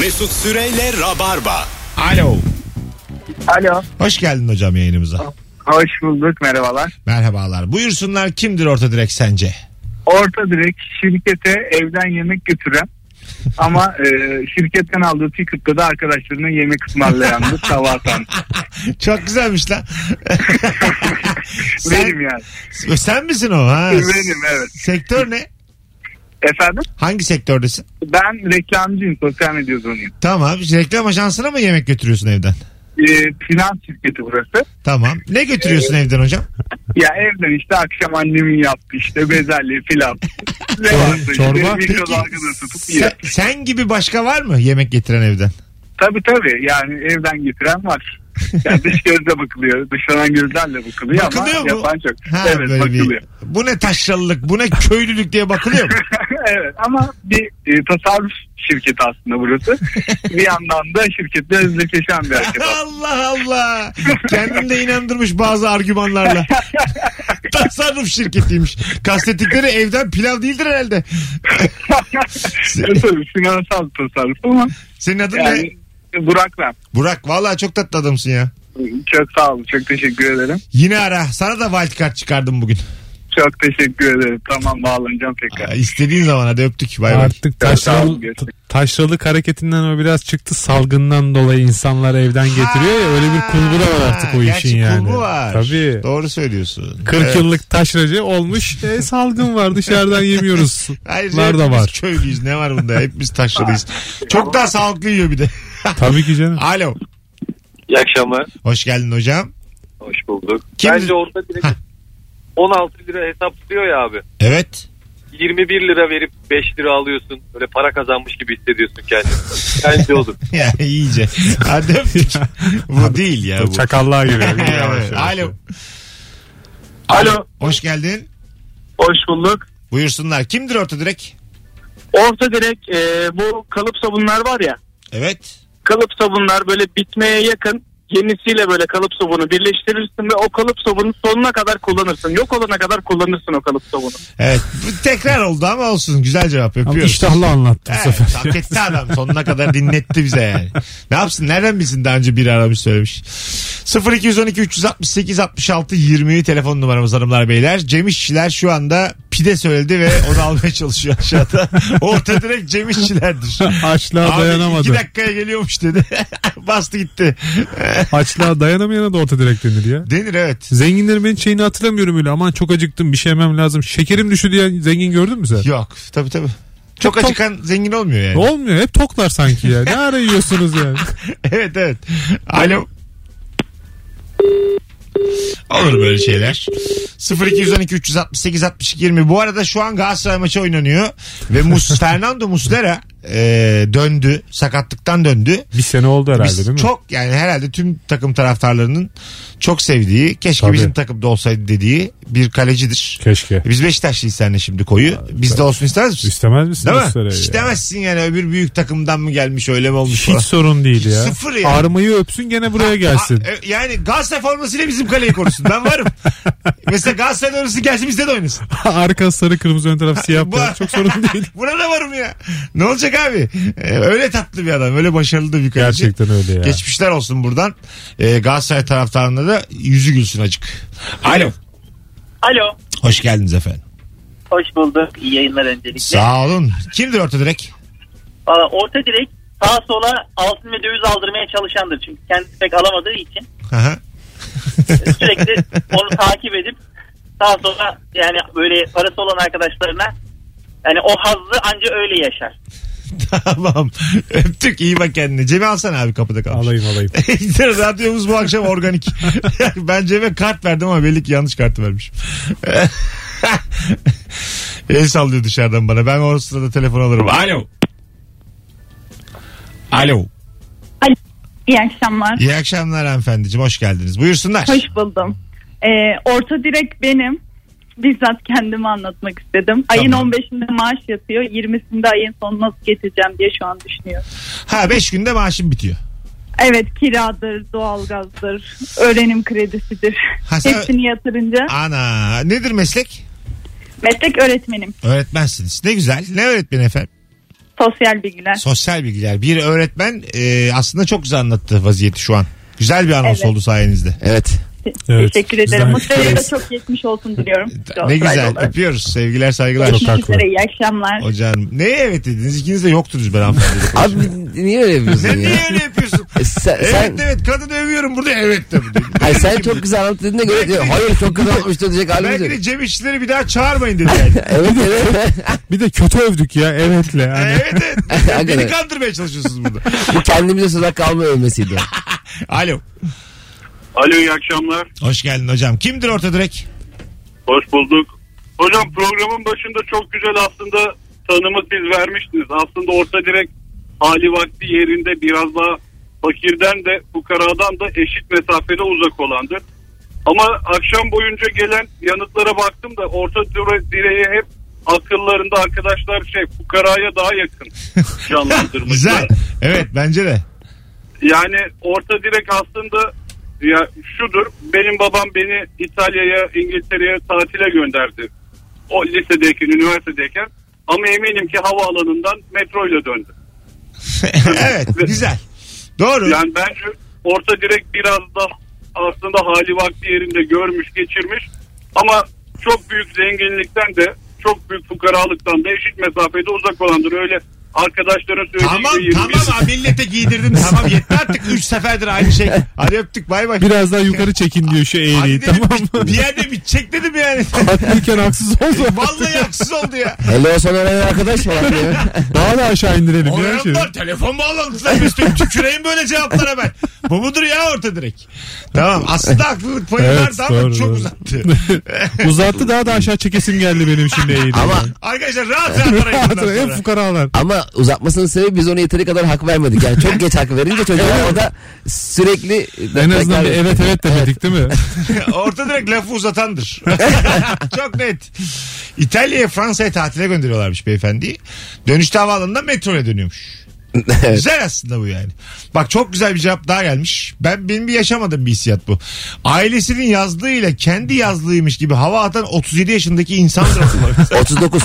Mesut Süreyle Rabarba. Alo. Alo. Hoş geldin hocam yayınımıza. Hoş bulduk. Merhabalar. Merhabalar. Buyursunlar kimdir orta direk sence? Orta direkt şirkete evden yemek götüren ama e, şirketten aldığı ticket'ta da arkadaşlarına yemek ısmarlayandı atan. Çok güzelmiş lan. sen, Benim yani. sen misin o? Ha? Benim evet. Sektör ne? Efendim? Hangi sektördesin? Ben reklamcıyım. Sosyal medya uzmanıyım. Tamam. Reklam ajansına mı yemek götürüyorsun evden? E, finans şirketi burası. Tamam. Ne götürüyorsun evden hocam? Ya evden işte akşam annemin yaptı işte bezelye filan. Ne varsa çorba? yiyor. Sen, sen gibi başka var mı yemek getiren evden? Tabii tabii yani evden getiren var. Yani dış gözle bakılıyor. Dışlanan gözlerle bakılıyor Bakılıyor ama mu? yapan çok. Ha, evet böyle bakılıyor. bir, bu ne taşralılık, bu ne köylülük diye bakılıyor mu? evet ama bir e, tasarruf şirketi aslında burası. bir yandan da şirketle özdeşleşen bir hareket. Allah Allah. Kendini de inandırmış bazı argümanlarla. Tasarruf şirketiymiş. Kastettikleri evden pilav değildir herhalde. E, Tabii finansal tasarruf ama Senin adın ne? yani Burak ben. Burak vallahi çok tatlı adamsın ya. Çok sağ olun. Çok teşekkür ederim. Yine ara. Sana da wild card çıkardım bugün. Çok teşekkür ederim. Tamam bağlanacağım tekrar. Aa, İstediğin zaman hadi öptük. Bay bay. Artık taşralı, taşralık hareketinden o biraz çıktı. Salgından dolayı insanlar evden getiriyor ya öyle bir kulbu da var artık o Gerçi işin yani. kulbu var. Tabii. Doğru söylüyorsun. 40 Evet. yıllık taşracı olmuş. E, salgın var dışarıdan yemiyoruz. Ayrıca da hepimiz var. köylüyüz. Ne var bunda? Hepimiz taşralıyız. Çok daha sağlıklı yiyor bir de. Tabii ki canım. Alo. İyi akşamlar. Hoş geldin hocam. Hoş bulduk. Kim- Bence orada direkt. 16 lira hesaplıyor ya abi. Evet. 21 lira verip 5 lira alıyorsun. Böyle para kazanmış gibi hissediyorsun kendini. Bence olur. Ya iyice. Hadi öptük. bu değil ya bu. Çakallığa giriyor. Yavaş. Alo. Alo. Hoş geldin. Hoş bulduk. Buyursunlar. Kimdir orta direk? Orta direkt e, bu kalıp sabunlar var ya. Evet. Kalıp sabunlar böyle bitmeye yakın yenisiyle böyle kalıp sabunu birleştirirsin ve o kalıp sabunu sonuna kadar kullanırsın. Yok olana kadar kullanırsın o kalıp sabunu. Evet. Bu tekrar oldu ama olsun. Güzel cevap Ama yapıyoruz. iştahlı anlattı bu Evet, sefer. hak etti adam. Sonuna kadar dinletti bize yani. Ne yapsın? Nereden bilsin daha önce biri aramış söylemiş. 0212 368 66 20 telefon numaramız hanımlar beyler. Cem İşçiler şu anda pide söyledi ve onu almaya çalışıyor aşağıda. Orta direkt Cem İşçilerdir. Açlığa Abi dayanamadı. iki dakikaya geliyormuş dedi. Bastı gitti. Açlığa dayanamayana da orta direkt denir ya. Denir evet. Zenginlerin ben şeyini hatırlamıyorum öyle. Aman çok acıktım bir şey yemem lazım. Şekerim düştü diye zengin gördün mü sen? Yok tabii tabii. Çok Çok- acıkan zengin olmuyor yani. Olmuyor. Hep toklar sanki ya. Ne ara yiyorsunuz yani? evet evet. Alo. Olur böyle şeyler. 0212 368 62 20. Bu arada şu an Galatasaray maçı oynanıyor. Ve Mus Fernando Muslera e, döndü. Sakatlıktan döndü. Bir sene oldu herhalde Biz değil mi? çok yani herhalde tüm takım taraftarlarının çok sevdiği, keşke Tabii. bizim takımda olsaydı dediği bir kalecidir. Keşke. Biz Beşiktaşlıyız seninle şimdi koyu. Bizde olsun istemez misin? İstemez misin Değil mi? Ya? İstemezsin yani öbür büyük takımdan mı gelmiş öyle mi olmuş falan. Hiç sorun değil ya. Sıfır yani. Armayı öpsün gene buraya gelsin. Ha, e, yani Galatasaray formasıyla bizim kaleyi korusun. Ben varım. Mesela Galatasaray orası gelsin bizde de oynasın. Arka sarı kırmızı ön taraf siyah Bu- beyaz. Çok sorun değil. Buna da varım ya. Ne olacak abi? Ee, öyle tatlı bir adam. Öyle başarılı da bir kaleci. Gerçekten öyle ya. Geçmişler olsun buradan. Ee, Galatasaray taraftarına da yüzü gülsün acık. Alo. Alo. Hoş geldiniz efendim. Hoş bulduk. İyi yayınlar öncelikle. Sağ olun. Kimdir orta direk? Valla orta direkt sağa sola altın ve döviz aldırmaya çalışandır. Çünkü kendisi pek alamadığı için Aha. sürekli onu takip edip sağa sola yani böyle parası olan arkadaşlarına yani o hazzı anca öyle yaşar. tamam. Öptük. iyi bak kendine. Cem'i alsana abi kapıda kalmış. Alayım alayım. Radyomuz bu akşam organik. ben Cem'e kart verdim ama belli ki yanlış kartı vermişim. El sallıyor dışarıdan bana. Ben o sırada telefon alırım. Alo. Alo. İyi akşamlar. İyi akşamlar hanımefendiciğim. Hoş geldiniz. Buyursunlar. Hoş buldum. Ee, orta direk benim. Bizzat kendimi anlatmak istedim. Ayın Tamam. 15'inde maaş yatıyor. 20'sinde ayın sonu nasıl getireceğim diye şu an düşünüyorum. Ha 5 günde maaşım bitiyor. Evet kiradır, doğalgazdır, öğrenim kredisidir. Ha, sen- Hepsini yatırınca Ana nedir meslek? meslek öğretmenim. Öğretmensiniz. Ne güzel. Ne öğretmeni efendim? Sosyal bilgiler. Sosyal bilgiler. Bir öğretmen e, aslında çok güzel anlattı vaziyeti şu an. Güzel bir anons Evet. oldu sayenizde. Evet. Evet, Teşekkür ederim. Mustafa'ya da çok geçmiş olsun diliyorum. Ne Galatasaraylı güzel. olarak. Öpüyoruz. Sevgiler saygılar. Çok Görüşmek haklı. üzere. İyi akşamlar. Hocam neye evet dediniz? İkiniz de yoktunuz ben hanımefendi. Abi niye öyle yapıyorsun Sen ya? niye öyle yapıyorsun? E, sen, evet sen, evet kadını övüyorum burada evet de. hayır, sen çok güzel anlattığına göre diyor, hayır çok güzel anlatmıştı diyecek halimiz Belki yok. de Cem İşçileri bir daha çağırmayın dedi yani. Evet evet. Bir de kötü övdük ya evetle. Hani. evet evet. Beni kandırmaya çalışıyorsunuz burada. Bu kendimize söz hakkı alma övmesiydi. Alo. Alo iyi akşamlar. Hoş geldin hocam. Kimdir orta direk? Hoş bulduk. Hocam programın başında çok güzel aslında tanımı siz vermiştiniz. Aslında orta direkt hali vakti yerinde biraz daha fakirden de fukaradan da eşit mesafede uzak olandır. Ama akşam boyunca gelen yanıtlara baktım da orta dire- direği hep akıllarında arkadaşlar şey fukaraya daha yakın canlandırmışlar. Güzel. Evet bence de. Yani orta direk aslında ya şudur. Benim babam beni İtalya'ya, İngiltere'ye tatile gönderdi. O lisedeyken, üniversitedeyken. Ama eminim ki havaalanından metro ile döndü. evet güzel. Doğru. Yani bence orta direk biraz da aslında hali vakti yerinde görmüş, geçirmiş. Ama çok büyük zenginlikten de çok büyük fukaralıktan da eşit mesafede uzak olandır. Öyle arkadaşların söylediği Tamam gibi 21 tamam abi, millete giydirdin tamam yeter artık 3 seferdir aynı şey. Hadi öptük bay bay. Biraz daha yukarı çekin diyor şu Hadi eğriyi dedim, tamam mı? Bir yerde bitecek dedim yani. Haklıyken haksız oldu. Vallahi haksız oldu ya. Hello sana öyle arkadaş falan diyor. Daha da aşağı indirelim ya. Şey. Oradan telefon bağlantılar Mesut tüküreyim böyle cevaplara ben. Bu mudur ya orta direkt. Tamam aslında haklılık payı Evet, vardı ama doğru, çok doğru. uzattı. Uzattı daha da aşağı çekesim geldi benim şimdi eğriyi. Ama Arkadaşlar rahat rahat arayın bundan en sonra. fukaralar. ama uzatmasının sebebi biz ona yeteri kadar hak vermedik. Yani çok geç hak verince çocuğa o da sürekli En azından bir evet evet demedik değil mi? Orta direkt lafı uzatandır. Çok net. İtalya'ya Fransa'ya tatile gönderiyorlarmış beyefendiyi. Dönüşte havaalanından metroya dönüyormuş. Evet. Güzel aslında bu yani. Bak çok güzel bir cevap daha gelmiş. Ben benim bir yaşamadığım bir hissiyat bu. Ailesinin yazdığıyla kendi yazlığıymış gibi hava atan 37 yaşındaki insandır aslında. 39.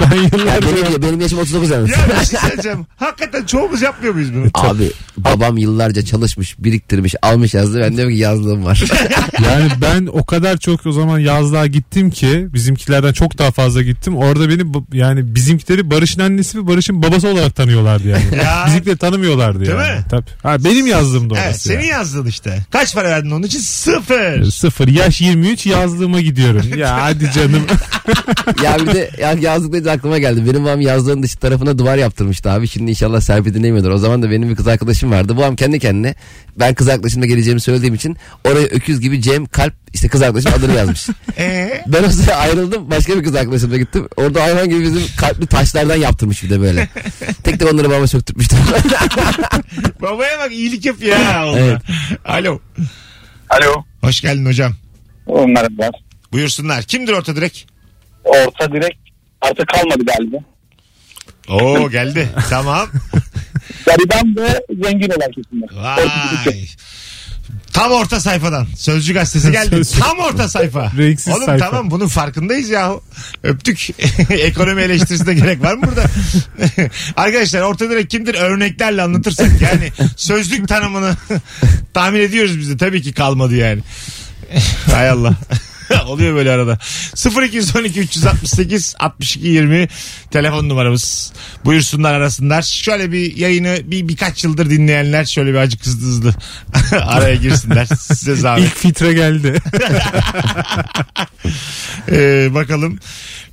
Ben Ya yıllardır benim, benim yaşım 39 yalnız. ya bir şey söyleyeceğim. Hakikaten çoğumuz yapmıyor muyuz bunu? Abi babam yıllarca çalışmış, biriktirmiş, almış yazdı. Ben diyorum ki yazlığım var. Yani ben o kadar çok o zaman yazlığa gittim ki bizimkilerden çok daha fazla gittim. Orada beni yani bizimkileri Barış'ın annesi ve Barış'ın babası olarak tanıyorlardı yani. Ya. Bizimkileri tanımıyorlardı Değil yani. mi? Tabii. Ha, benim yazdığım da orası. Evet, senin yani. yazdığın işte. Kaç para verdin onun için? Sıfır. Sıfır yaş 23 yazlığıma gidiyorum. Ya hadi canım. ya bir de ya yazlık deyince aklıma geldi. Benim babam yazlığın dış tarafına duvar yaptırmıştı abi. Şimdi inşallah Serpil dinlemiyordur. O zaman da benim bir kız arkadaşım vardı. Babam kendi kendine ben kız arkadaşımla geleceğimi söylediğim için oraya öküz gibi Cem kalp işte kız arkadaşım adını yazmış. Ee? Ben o sırada ayrıldım. Başka bir kız arkadaşımla gittim. Orada hayvan gibi bizim kalpli taşlardan yaptırmış bir de böyle. Tek tek onları babama söktürmüştüm. Babaya bak iyilik yapıyor ha. Evet. Alo. Alo. Hoş geldin hocam. Merhaba. Buyursunlar. Kimdir orta direk? Orta direkt artık kalmadı galiba. Oo geldi. tamam. Gariban ve zengin olan kesimler. Vay. Tam orta sayfadan. Sözcü gazetesi geldi. Sözcü. Tam orta sayfa. Renksiz Oğlum sayfa. tamam bunun farkındayız yahu. Öptük. Ekonomi eleştirisine gerek var mı burada? Arkadaşlar orta direk kimdir? Örneklerle anlatırsak. Yani sözlük tanımını tahmin ediyoruz biz de. Tabii ki kalmadı yani. Hay Allah. Oluyor böyle arada. 0212 368 62 20 telefon numaramız. Buyursunlar arasınlar. Şöyle bir yayını bir birkaç yıldır dinleyenler şöyle bir acık hızlı hızlı araya girsinler. Size zahmet. İlk fitre geldi. Ee, bakalım.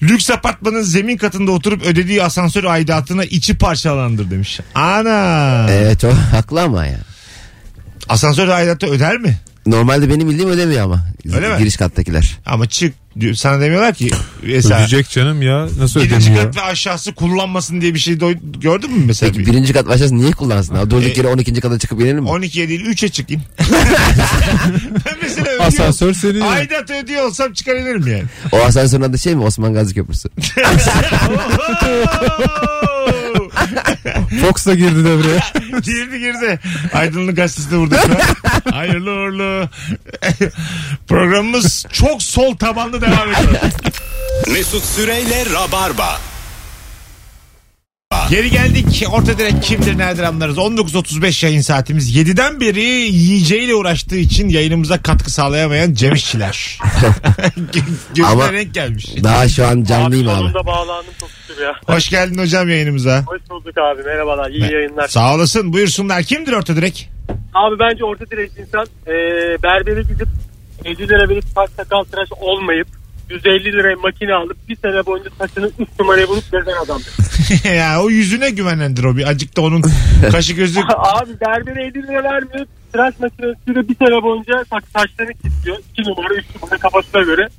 Lüks apartmanın zemin katında oturup ödediği asansör aidatına içi parçalandır demiş. Ana. evet çok haklı ama ya. Asansör aidatı öder mi? Normalde benim bildiğim ödemiyor ama. Öyle mi? Giriş kattakiler. Ama çık diyor. sana demiyorlar ki mesela Ödeyecek canım ya. Nasıl birinci ödemiyor? kat ve aşağısı kullanmasın diye bir şey doy- gördün mü mesela? Peki birinci kat aşağısı niye kullansın? Abi? Durduk E- yere 12. kata çıkıp inelim mi? 12'ye değil 3'e çıkayım. ben mesela ödüyor, Asansör senin. ya. aidat ödüyor olsam çıkarılırım yani. O asansörün adı şey mi? Osman Gazi Köprüsü. Fox da girdi devreye. girdi girdi. Aydınlık gazetesi de burada. Hayırlı uğurlu. Programımız çok sol tabanlı devam ediyor. Mesut Süreyle Rabarba. Geri geldik. Orta direkt kimdir nereden anlarız? 19.35 yayın saatimiz. 7'den beri yiyeceğiyle uğraştığı için yayınımıza katkı sağlayamayan Cem İşçiler. Gözüne Ama- renk gelmiş. Daha şu an canlıyım abi. Sonunda bağlandım çok şükür ya. Hoş geldin hocam yayınımıza. Hoş bulduk abi merhabalar iyi yayınlar. Sağ olasın. Buyursunlar. Kimdir orta direkt? Abi bence orta direkt insan e, berbere gidip 50 lira verip saç sakal tıraş olmayıp 150 liraya makine alıp bir sene boyunca saçını 3 numaraya bulup gezen adamdır. ya o yüzüne güvenendir o bir. Acık da onun kaşı gözü. abi berbere 50 lira vermiyor. Tıraş makinesiyle bir sene boyunca saç, saçlarını kesiyor. 2 numara 3 numara kafasına göre.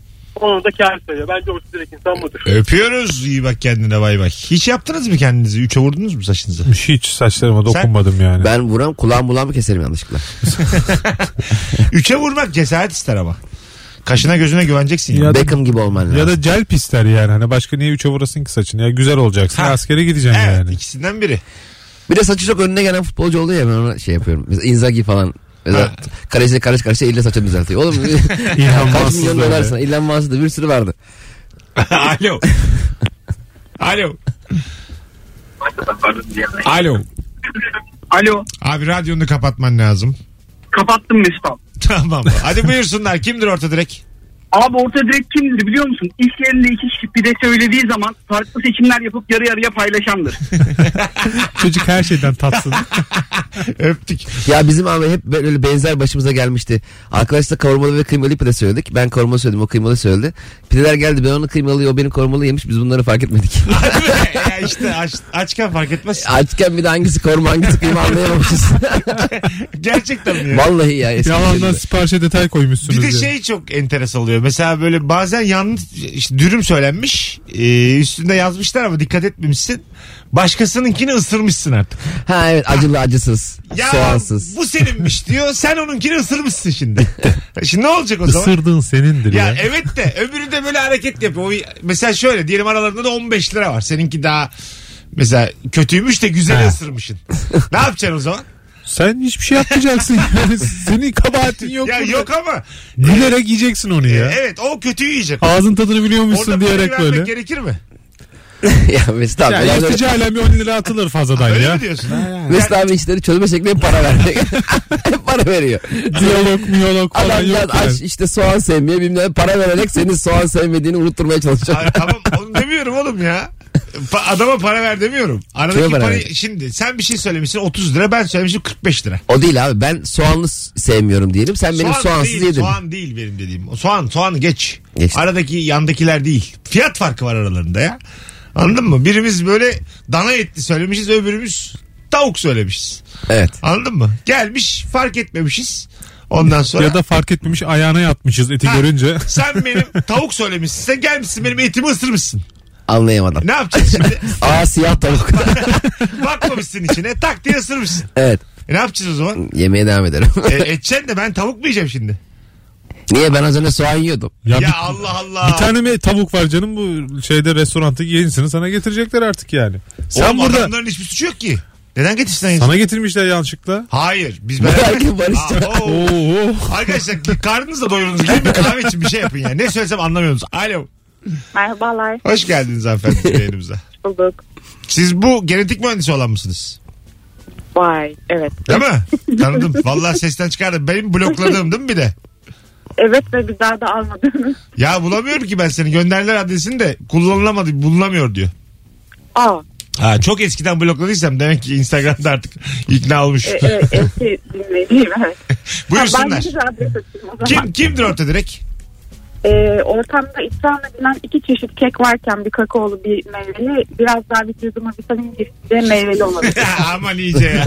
Onu da kar sayıyor. Bence orta direkt insan budur. Öpüyoruz. İyi bak kendine bay bay. Hiç yaptınız mı kendinizi? Üçe vurdunuz mu saçınızı? Hiç saçlarıma dokunmadım yani. Ben vuram kulağım bulan mı keserim yanlışlıkla? Üçe vurmak cesaret ister ama. Kaşına gözüne güveneceksin. Ya. Ya da- Beckham gibi olman lazım. Ya da celp ister yani. Hani başka niye üçe vurasın ki saçını? Ya güzel olacaksın. Ha. Askere gideceksin Evet yani. ikisinden biri. Bir de saçı çok önüne gelen futbolcu oluyor ya ben ona şey yapıyorum. Mesela Inzaghi falan. Mesela kaleciyle karış karışıya elle saçını düzeltiyor. Oğlum İlhan kaç Mansız milyon öyle. dolarsın. İlhan Mansız da bir sürü vardı. Alo. Alo. Alo. Alo Abi radyonu kapatman lazım. kapattım Mesut abi. Tamam. Hadi buyursunlar. Kimdir orta direkt? Abi orta direkt kimdir biliyor musun? İş yerinde iki kişi pide söylediği zaman farklı seçimler yapıp yarı yarıya paylaşandır. Çocuk her şeyden tatsın. Öptük. Ya bizim abi hep böyle benzer başımıza gelmişti. Arkadaşlar kavurmalı ve kıymalı pide söyledik. Ben kavurmalı söyledim o kıymalı söyledi. Pideler geldi ben onu kıymalıyı o benim kavurmalı yemiş biz bunları fark etmedik. Ya işte aç, açken fark etmez. Açken bir de hangisi kavurma hangisi kıyma anlayamamışız. Gerçekten mi ya? Vallahi ya Yalandan siparişe detay koymuşsunuz. Bir de ya. şey çok enteresan oluyor. Mesela böyle bazen yanlış işte dürüm söylenmiş. e, üstünde yazmışlar ama dikkat etmemişsin. Başkasınınkini ısırmışsın artık. Ha evet acılı acısız. Ya soğansız. bu seninmiş diyor. Sen onunkini ısırmışsın şimdi. şimdi ne olacak o zaman? Isırdığın senindir ya. Ya evet de öbürü de böyle hareket yapıyor. O, mesela şöyle diyelim aralarında da 15 lira var. Seninki daha mesela kötüymüş de güzel ısırmışsın. ne yapacaksın o zaman? Sen hiçbir şey yapmayacaksın yani. Senin kabahatin yok. ya burada. yok ama. Gülerek yiyeceksin onu ya. Evet o kötüyü yiyecek. Ağzın tadını biliyormuşsun Orada diyerek böyle. gerekir mi? ya Mesut abi. Ya biraz öyle- yapıcı alem 10 lira atılır fazladan Öyle ya. mi diyorsun? Mesut abi işleri çözme şekli hep para vermek. hep para veriyor. Diyalog miyolog falan Adam yok biraz aç yani. işte soğan sevmiyor bilmem para vererek senin soğan sevmediğini unutturmaya çalışıyor. Ay, tamam onu demiyorum oğlum ya. Pa- adama para ver demiyorum. Aradaki Kime para parayı ver? şimdi sen bir şey söylemişsin 30 lira ben söylemişim 45 lira. O değil abi ben soğanlı s- sevmiyorum diyelim. Sen benim soğansız değil, yedin. Soğan değil benim dediğim. O Soğan soğanı geç. Geçti. Aradaki yandakiler değil. Fiyat farkı var aralarında ya. Anladın mı? Birimiz böyle dana etli söylemişiz öbürümüz tavuk söylemişiz. Evet. Anladın mı? Gelmiş fark etmemişiz. Ondan sonra Ya da fark etmemiş ayağına yatmışız eti Ha. görünce. sen benim tavuk söylemişsin. Sen gelmişsin benim etimi ısırmışsın. Anlayamadım. Ne yapacağız şimdi? Aa siyah tavuk. Bakmamışsın içine tak diye ısırmışsın. evet. E ne yapacağız o zaman? Yemeğe devam ederim. E, edeceksin de ben tavuk mu yiyeceğim şimdi? Niye ben az önce soğan yiyordum. Ya, Ya, bir, Allah Allah. bir tane mi tavuk var canım bu şeyde restoranda yenisini sana getirecekler artık yani. Sen Oğlum burada adamların hiçbir suçu yok ki. Neden getirsin aynısını? sana getirmişler yanlışlıkla. Hayır. Biz beraber... barışacak. Aa, oo. Arkadaşlar karnınızla doyurunuz. Gidin bir kahve için bir şey yapın ya. Ne söylesem anlamıyorsunuz. Alo. Merhabalar. Hoş geldiniz hanımefendi yayınımıza. Bulduk. Siz bu genetik mühendisi olan mısınız? Vay. Evet. Değil mi? Tanıdım. Vallahi sesten çıkardım. Benim blokladığım değil mi bir de? Evet ve bir daha da almadınız. Ya bulamıyorum ki ben seni. Gönderdiler adresini de kullanılamadı, bulunamıyor diyor. Aa. Ha, çok eskiden blokladıysam demek ki Instagram'da artık ikna olmuş. E, evet, eski dinleyiciyim evet. Ha, Buyursunlar. ben size adres atayım o zaman. Kim kimdir orta direkt? E, ortamda ikram edilen iki çeşit kek varken bir kakaolu bir meyveli biraz daha vücuduma vitamin girdi de meyveli olabilir. Aman iyice ya.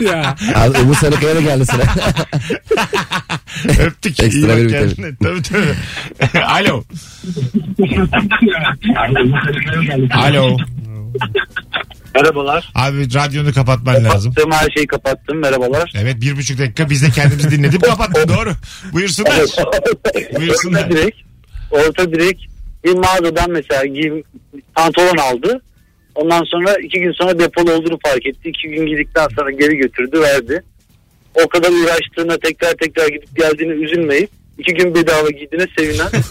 ya. Abi Umut Sarıkaya da geldi sıra. Öptük. Ekstra bir kendine. Tabii tabii. Alo. Alo. Merhabalar. Abi radyonu kapatman lazım. Kapattım her şeyi kapattım. Merhabalar. Evet bir buçuk dakika biz de kendimizi dinledik kapattın doğru. Buyursunlar. Buyursunlar. Orta direkt, orta direkt bir mağazadan mesela giyim pantolon aldı. Ondan sonra iki gün sonra depolu olduğunu fark etti. İki gün gidikten sonra geri götürdü verdi. O kadar uğraştığına tekrar tekrar gidip geldiğini üzülmeyip iki gün bedava giydiğine sevinen.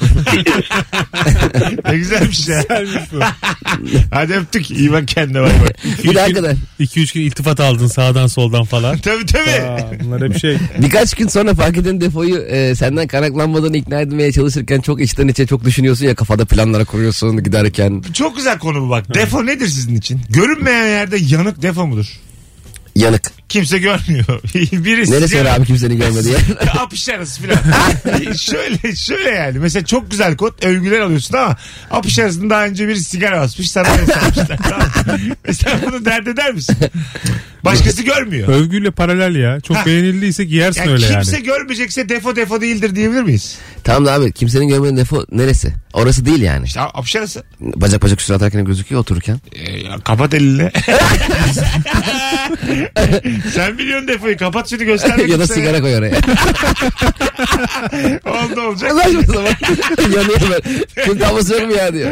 Ne güzelmiş ya. Hadi öptük. İyi bak kendine bay bay. Bir de hakikaten 2-3 gün iltifat aldın sağdan soldan falan. Tabii tabii. Aa, bunlar hep şey. birkaç gün sonra fark eden defoyu e, senden kaynaklanmadan ikna etmeye çalışırken çok içten içe çok düşünüyorsun ya kafada planlara kuruyorsun giderken. Çok güzel konu bu bak. Defo nedir sizin için? Görünmeyen yerde yanık defo mudur? Yanık. Kimse görmüyor. Biri Neresi var abi kimsenin görmediği yer? Apış arası filan. şöyle şöyle yani. Mesela çok güzel kod övgüler alıyorsun ama apış arasında daha önce bir sigara basmış sana öyle sanmışlar. Tamam. Mesela bunu dert eder misin? Başkası görmüyor. Övgüyle paralel ya. Çok Ha. beğenildiyse giyersin Yani öyle kimse yani. görmeyecekse defo defo değildir diyebilir miyiz? tamam da abi kimsenin görmediği defo neresi? Orası değil yani. İşte apış arası. Bacak bacak üstüne atarken gözüküyor otururken. Ya kapat elini. Sen biliyorsun defoyu. Kapat şunu göster. ya da sigara koy oraya. Oldu olacak. Saçma sapan. Yanıyor böyle. Kim kafası yok mu ya diyor.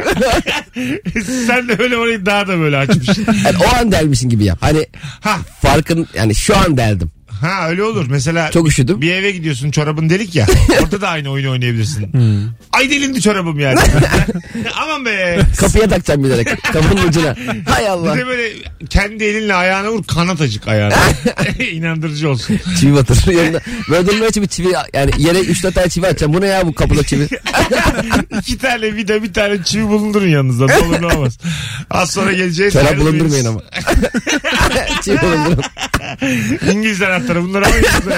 Sen de öyle orayı daha da böyle açmışsın. Yani o an delmişsin gibi yap. Hani Ha farkın yani şu an deldim. Ha öyle olur. Mesela Çok üşüdüm. bir eve gidiyorsun çorabın delik ya. Orada da aynı oyunu oynayabilirsin. Hmm. Ay delindi çorabım yani. Aman be. Kapıya takacağım bilerek. Kapının ucuna. Hay Bir Allah. de böyle kendi elinle ayağına vur kanat acık ayağına. İnandırıcı olsun. Çivi batır. Yanında. Böyle durma için bir çivi yani yere 3-4 tane çivi atacağım. Bu ne ya bu kapıda çivi? İki tane vida bir tane çivi bulundurun yanınızda. Ne olur ne olmaz. Az sonra geleceğiz. Çorap bulundurmayın ama. çivi bulundurun. İngiliz anahtarı bunlar ama yıldız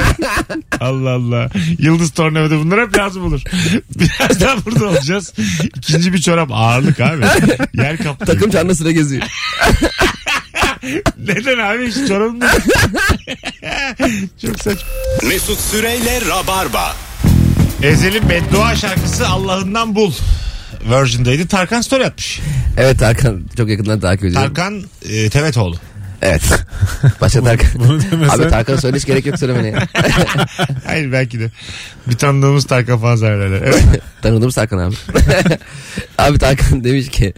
Allah Allah. Yıldız tornavida bunlar hep lazım olur. Birazdan burada olacağız. İkinci bir çorap ağırlık abi. Yer kaptı. Takım çanlı sıra geziyor. Neden abi hiç çorabım da Çok saçma. Mesut Süreyle Rabarba. Ezel'in beddua şarkısı Allah'ından bul. Virgin'daydı. Tarkan story atmış. Evet Tarkan çok yakından takip ediyorum. Tarkan e, Tevetoğlu. Evet. Başka Tarkan. Bunu demesen. Abi Tarkan'a söyle hiç gerek yok söylemene ya. Hayır belki de. Bir tanıdığımız Tarkan falan zannederler. Evet. Tanıdığımız Tarkan abi. abi Tarkan demiş ki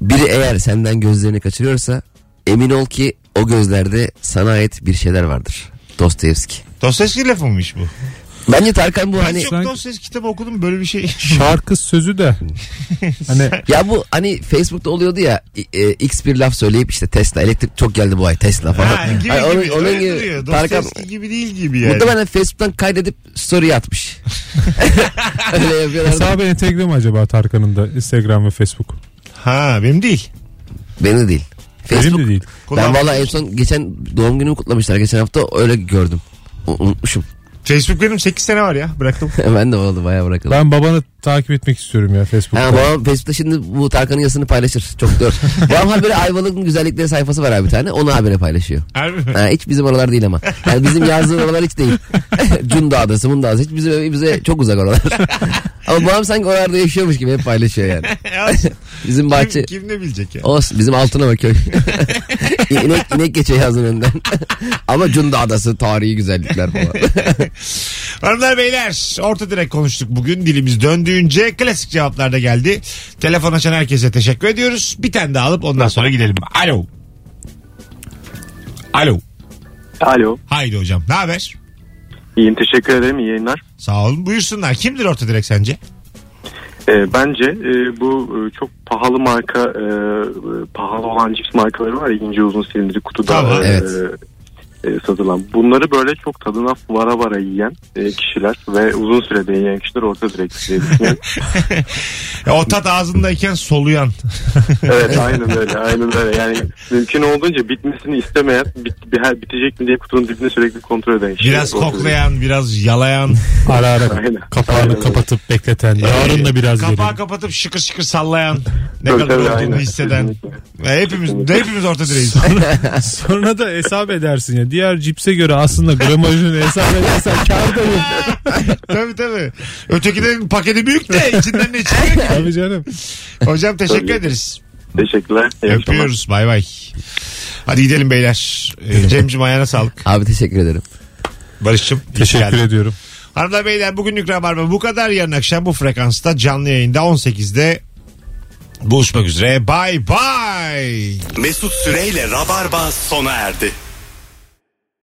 biri eğer senden gözlerini kaçırıyorsa emin ol ki o gözlerde sana ait bir şeyler vardır. Dostoyevski. Dostoyevski lafı mıymış bu? Bence Tarkan bu Ben hani çok sanki- Dostoyevski kitabı okudum böyle bir şey. Şarkı sözü de. Hani ya bu hani Facebook'ta oluyordu ya e, X bir laf söyleyip işte Tesla elektrik çok geldi bu ay Tesla falan. Ha, gibi Hani gibi. onun, onun gibi. Tarkan Dostoyevski gibi değil gibi yani. muhtemelen Facebook'tan kaydedip story atmış. Öyle yapıyorlar. hesabı entegre mi acaba Tarkan'ın da Instagram ve Facebook? Ha benim değil. Benim de değil. Benim Facebook. de değil. Ben valla en son geçen doğum günümü kutlamışlar geçen hafta öyle gördüm. U- Unutmuşum. Facebook benim 8 sene var ya bıraktım. ben de oldu bayağı bırakalım. Ben babanı takip etmek istiyorum ya Facebook'ta. Ha, babam Facebook'ta şimdi bu Tarkan'ın yazısını paylaşır. Çok doğru. babam haberi Ayvalık'ın güzellikleri sayfası var abi bir tane. Onu habere paylaşıyor. Harbi mi? Ha, hiç bizim oralar değil ama. Yani bizim yazdığın oralar hiç değil. Cunda adası, Munda adası. Hiç bize, bize çok uzak oralar. ama babam sanki oralarda yaşıyormuş gibi hep paylaşıyor yani. Bizim bahçe... kim, kim ne bilecek ya? Olsun bizim altına köy. inek, inek geçiyor yazın önden. ama Cunda adası tarihi güzellikler falan. Hanımlar beyler orta direkt konuştuk bugün dilimiz döndüğünce klasik cevaplar da geldi. Telefon açan herkese teşekkür ediyoruz. Bir tane daha alıp ondan sonra gidelim. Alo. Alo. Alo. Haydi hocam ne haber? İyiyim teşekkür ederim. iyi yayınlar. Sağ olun buyursunlar. Kimdir orta direkt sence? Ee, bence e, bu e, çok pahalı marka e, pahalı olan cips markaları var ya ince uzun silindirli kutuda Tamam. e, Evet. e, satılan. Bunları böyle çok tadına vara vara yiyen e, kişiler ve uzun sürede yiyen kişiler orta direkt diye düşünüyorum. O tat ağzındayken soluyan. evet aynen öyle aynen öyle yani mümkün olduğunca bitmesini istemeyen bit, bir- bitecek mi diye kutunun dibini sürekli kontrol eden kişiler. Biraz Orta direkt. koklayan, biraz yalayan. Ara ara Aynen. kapağını Aynen öyle. kapatıp bekleten. Yarın da biraz Kapağı verin. kapatıp şıkır şıkır sallayan. Ne Tabii, kadar tabii, olduğunu aynen. hisseden. Ya hepimiz, hepimiz orta direğiz. Sonra da hesap edersin ya. Diğer cipse göre aslında gramajını hesap edersen kârdayım. tabii tabii. Ötekilerin paketi büyük de içinden ne çıkıyor ki? Tabii canım. Hocam teşekkür Tabii. ederiz. Teşekkürler. Öpüyoruz. Bay bay. Hadi gidelim beyler. Ee, Cem'cim ayağına sağlık. abi teşekkür ederim. Ki Teşekkür geldin. ediyorum. Hanımlar beyler bugünlük Rabarba bu kadar. Yarın akşam bu frekansta canlı yayında 18'de buluşmak üzere. Bay bay. Mesut Süreyle Rabarba sona erdi.